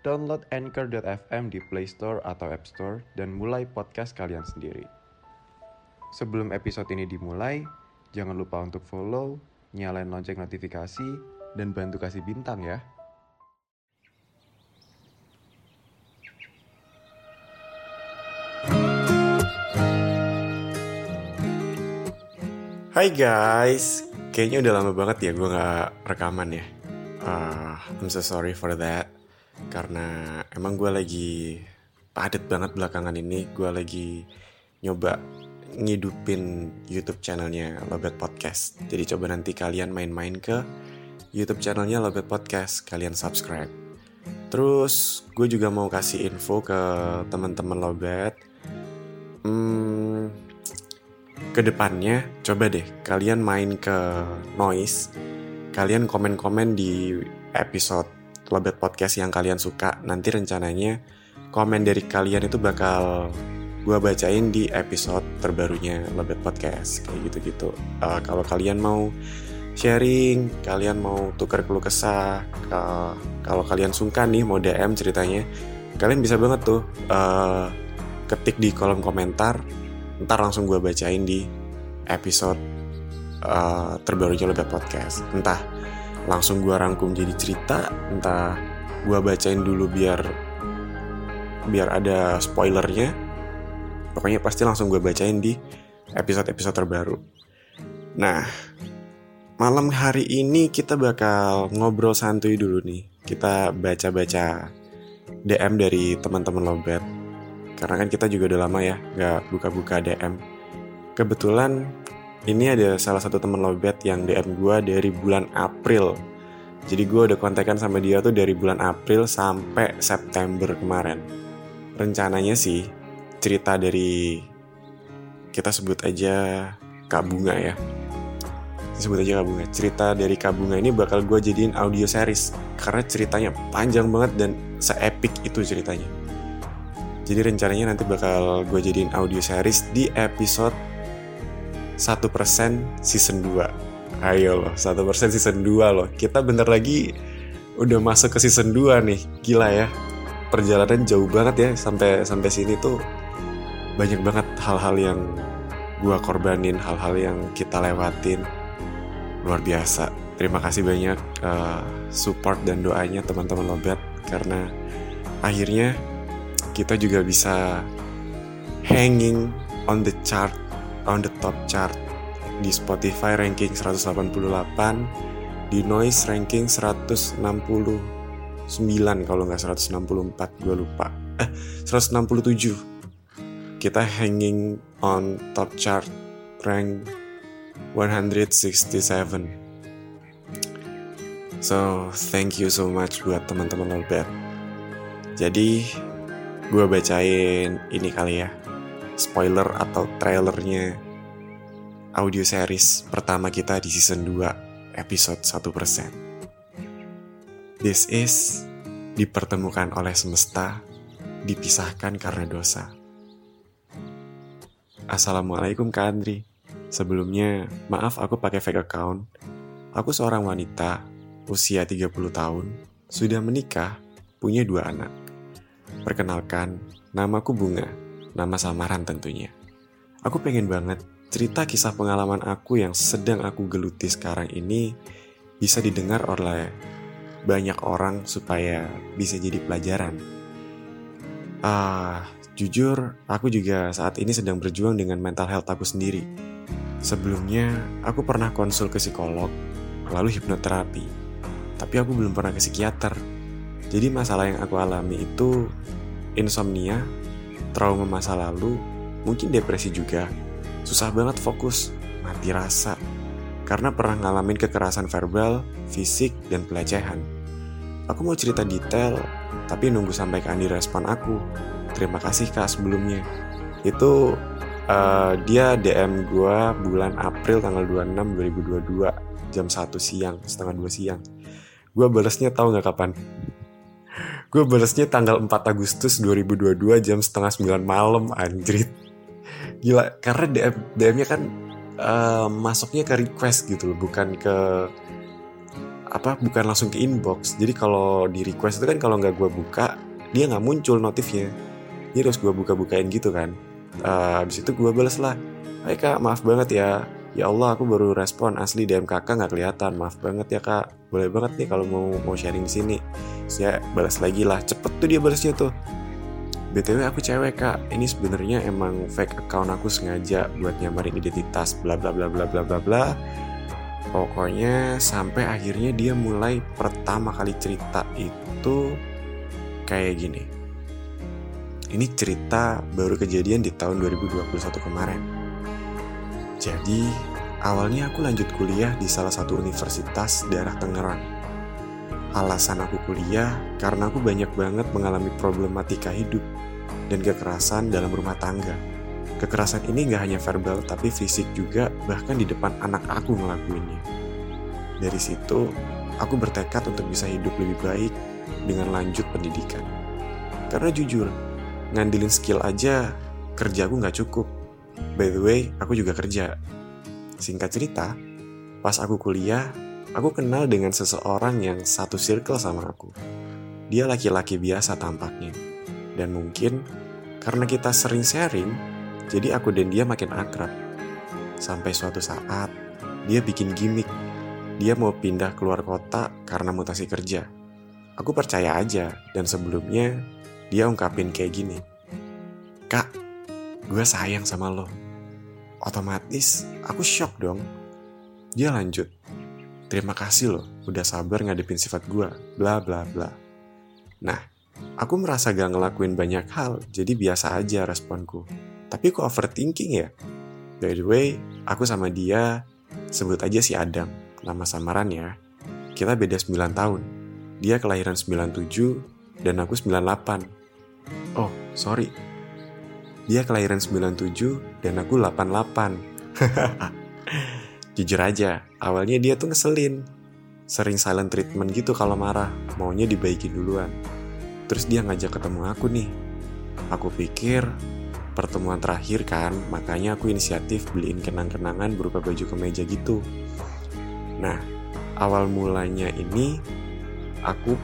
download Anchor.fm di Play Store atau App Store dan mulai podcast kalian sendiri. Sebelum episode ini dimulai, jangan lupa untuk follow, nyalain lonceng notifikasi, dan bantu kasih bintang ya. Hai guys, kayaknya udah lama banget ya gue gak rekaman ya. Uh, I'm so sorry for that. Karena emang gue lagi padet banget belakangan ini. Gue lagi nyoba ngidupin YouTube channelnya Lobet Podcast. Jadi coba nanti kalian main-main ke YouTube channelnya Lobet Podcast. Kalian subscribe. Terus gue juga mau kasih info ke teman-teman Lobet. Hmm, ke depannya coba deh kalian main ke noise kalian komen-komen di episode Lobet Podcast yang kalian suka nanti rencananya komen dari kalian itu bakal gue bacain di episode terbarunya Lobet Podcast kayak gitu-gitu uh, kalau kalian mau sharing kalian mau tukar keluh kesah uh, kalau kalian sungkan nih mau DM ceritanya kalian bisa banget tuh uh, ketik di kolom komentar ntar langsung gue bacain di episode uh, terbarunya Lobet Podcast. Entah langsung gue rangkum jadi cerita, entah gue bacain dulu biar biar ada spoilernya. Pokoknya pasti langsung gue bacain di episode-episode terbaru. Nah, malam hari ini kita bakal ngobrol santuy dulu nih. Kita baca-baca DM dari teman-teman Lobet karena kan kita juga udah lama ya nggak buka-buka DM. Kebetulan ini ada salah satu temen lobet yang DM gue dari bulan April. Jadi gue udah kontekan sama dia tuh dari bulan April sampai September kemarin. Rencananya sih cerita dari kita sebut aja Kak Bunga ya. Sebut aja Kak Bunga. Cerita dari Kak Bunga ini bakal gue jadiin audio series karena ceritanya panjang banget dan se-epic itu ceritanya. Jadi rencananya nanti bakal gue jadiin audio series di episode 1% season 2 Ayo loh, 1% season 2 loh. Kita bentar lagi udah masuk ke season 2 nih. Gila ya Perjalanan jauh banget ya Sampai sampai sini tuh Banyak banget hal-hal yang gue korbanin Hal-hal yang kita lewatin. Luar biasa. Terima kasih banyak uh, support dan doanya teman-teman Lobet Karena akhirnya kita juga bisa hanging on the chart on the top chart. Di Spotify ranking 188 di Noise ranking 169 kalau nggak 164 gue lupa. Eh 167 kita hanging on top chart rank 167 so thank you so much buat teman-teman Lobet. Jadi gue bacain ini kali ya spoiler atau trailernya audio series pertama kita di season 2 episode 1% This is dipertemukan oleh semesta dipisahkan karena dosa. Assalamualaikum Kak Andri. Sebelumnya maaf aku pakai fake account. Aku seorang wanita usia 30 tahun sudah menikah punya dua anak. Perkenalkan, namaku Bunga, nama samaran tentunya. Aku pengen banget cerita kisah pengalaman aku yang sedang aku geluti sekarang ini bisa didengar oleh banyak orang supaya bisa jadi pelajaran. Ah, jujur, aku juga saat ini sedang berjuang dengan mental health aku sendiri. Sebelumnya, aku pernah konsul ke psikolog, lalu hipnoterapi. Tapi aku belum pernah ke psikiater. Jadi masalah yang aku alami itu insomnia, trauma masa lalu, mungkin depresi juga. Susah banget fokus, mati rasa. Karena pernah ngalamin kekerasan verbal, fisik, dan pelecehan. Aku mau cerita detail, tapi nunggu sampai Kandi respon aku. Terima kasih kak sebelumnya. Itu uh, dia DM gue bulan April tanggal 26 2022 jam 1 siang, setengah 2 siang. Gue balesnya tahu nggak kapan? Gue balesnya tanggal 4 Agustus 2022 jam setengah 9 malam anjrit. Gila, karena DM, DM-nya kan uh, masuknya ke request gitu loh, bukan ke apa bukan langsung ke inbox. Jadi kalau di request itu kan kalau nggak gue buka dia nggak muncul notifnya. Jadi harus gue buka-bukain gitu kan. Uh, habis itu gue balas lah Hai kak maaf banget ya Ya Allah aku baru respon. Asli DM kakak nggak kelihatan. Maaf banget ya kak. Boleh banget nih kalau mau mau sharing di sini. Saya balas lagi lah. Cepet tuh dia balasnya tuh. Btw aku cewek kak. Ini sebenarnya emang fake account aku sengaja buat nyamarin identitas bla bla bla bla bla bla bla. Pokoknya sampai akhirnya dia mulai pertama kali cerita itu kayak gini. Ini cerita baru kejadian di tahun 2021 kemarin. Jadi, awalnya aku lanjut kuliah di salah satu universitas daerah Tangerang. Alasan aku kuliah karena aku banyak banget mengalami problematika hidup dan kekerasan dalam rumah tangga Kekerasan ini gak hanya verbal tapi fisik juga bahkan di depan anak aku ngelakuinnya. Dari situ, aku bertekad untuk bisa hidup lebih baik dengan lanjut pendidikan. Karena jujur, ngandilin skill aja kerja aku gak cukup. By the way, aku juga kerja. Singkat cerita, pas aku kuliah, aku kenal dengan seseorang yang satu circle sama aku. Dia laki-laki biasa tampaknya. Dan mungkin karena kita sering sharing, jadi aku dan dia makin akrab. Sampai suatu saat, dia bikin gimmick. Dia mau pindah keluar kota karena mutasi kerja. Aku percaya aja, dan sebelumnya dia ungkapin kayak gini. Kak, gue sayang sama lo. Otomatis aku shock dong. Dia lanjut. Terima kasih lo udah sabar ngadepin sifat gue, bla bla bla. Nah, aku merasa gak ngelakuin banyak hal, jadi biasa aja responku. Tapi kok overthinking ya? By the way, aku sama dia sebut aja si Adam, nama samaran ya. Kita beda 9 tahun. Dia kelahiran 97 dan aku 98. Oh, sorry. Dia kelahiran 97 dan aku 88. Jujur aja, awalnya dia tuh ngeselin. Sering silent treatment gitu kalau marah, maunya dibaikin duluan. Terus dia ngajak ketemu aku nih. Aku pikir pertemuan terakhir kan, makanya aku inisiatif beliin kenang-kenangan berupa baju kemeja gitu. Nah, awal mulanya ini aku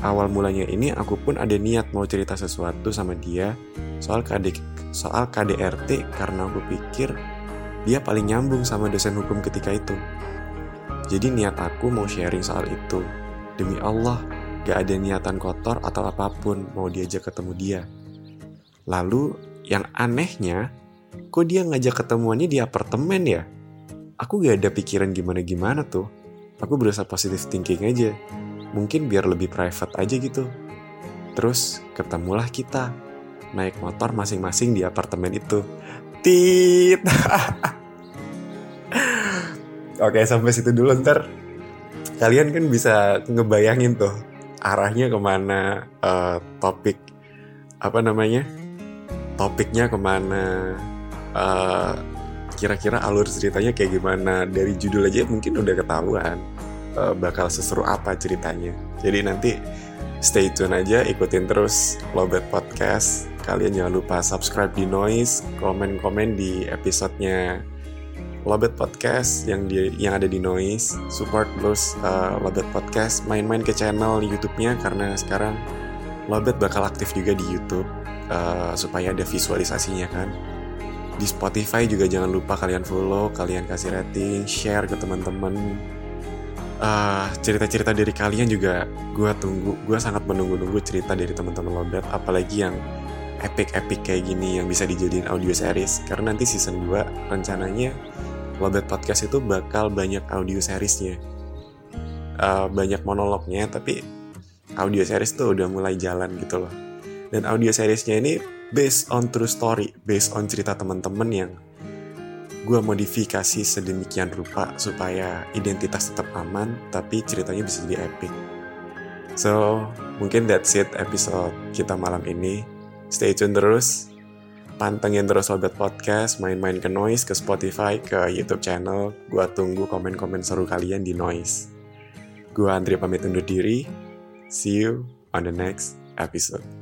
awal mulanya ini aku pun ada niat mau cerita sesuatu sama dia soal KD soal KDRT karena aku pikir dia paling nyambung sama dosen hukum ketika itu. Jadi niat aku mau sharing soal itu. Demi Allah, gak ada niatan kotor atau apa pun mau diajak ketemu dia. Lalu yang anehnya, kok dia ngajak ketemuannya di apartemen ya? Aku gak ada pikiran gimana-gimana tuh. Aku berusaha positive thinking aja. Mungkin biar lebih private aja gitu. Terus ketemulah kita. Naik motor masing-masing di apartemen itu. Tit! Oke sampai situ dulu ntar. Kalian kan bisa ngebayangin tuh arahnya ke mana uh, topik apa namanya topiknya ke mana uh, kira-kira alur ceritanya kayak gimana dari judul aja mungkin udah ketahuan uh, bakal seseru apa ceritanya. Jadi nanti stay tune aja ikutin terus Lobet Podcast. Kalian jangan lupa subscribe di Noise komen-komen di episodenya Lobet Podcast yang di yang ada di Noise. Support terus uh, Lobet Podcast. Main-main ke channel YouTube-nya karena sekarang Lobet bakal aktif juga di YouTube uh, supaya ada visualisasinya kan. Di Spotify juga jangan lupa kalian follow kalian kasih rating share ke teman-teman uh, cerita-cerita dari kalian juga gue tunggu gue sangat menunggu-nunggu cerita dari teman-teman Lobet apalagi yang epic-epic kayak gini yang bisa dijadiin audio series. Karena nanti season 2 rencananya Lobet Podcast itu bakal banyak audio seriesnya. Uh, banyak monolognya tapi audio series tuh udah mulai jalan gitu loh. Dan audio seriesnya ini based on true story based on cerita teman-teman yang gue modifikasi sedemikian rupa supaya identitas tetap aman tapi ceritanya bisa jadi epic. So mungkin that's it episode kita malam ini. Stay tune terus. Pantengin terus Lobet Podcast main-main ke Noise ke Spotify ke YouTube channel. Gue tunggu komen-komen seru kalian di Noise. Gue Andre pamit undur diri. See you on the next episode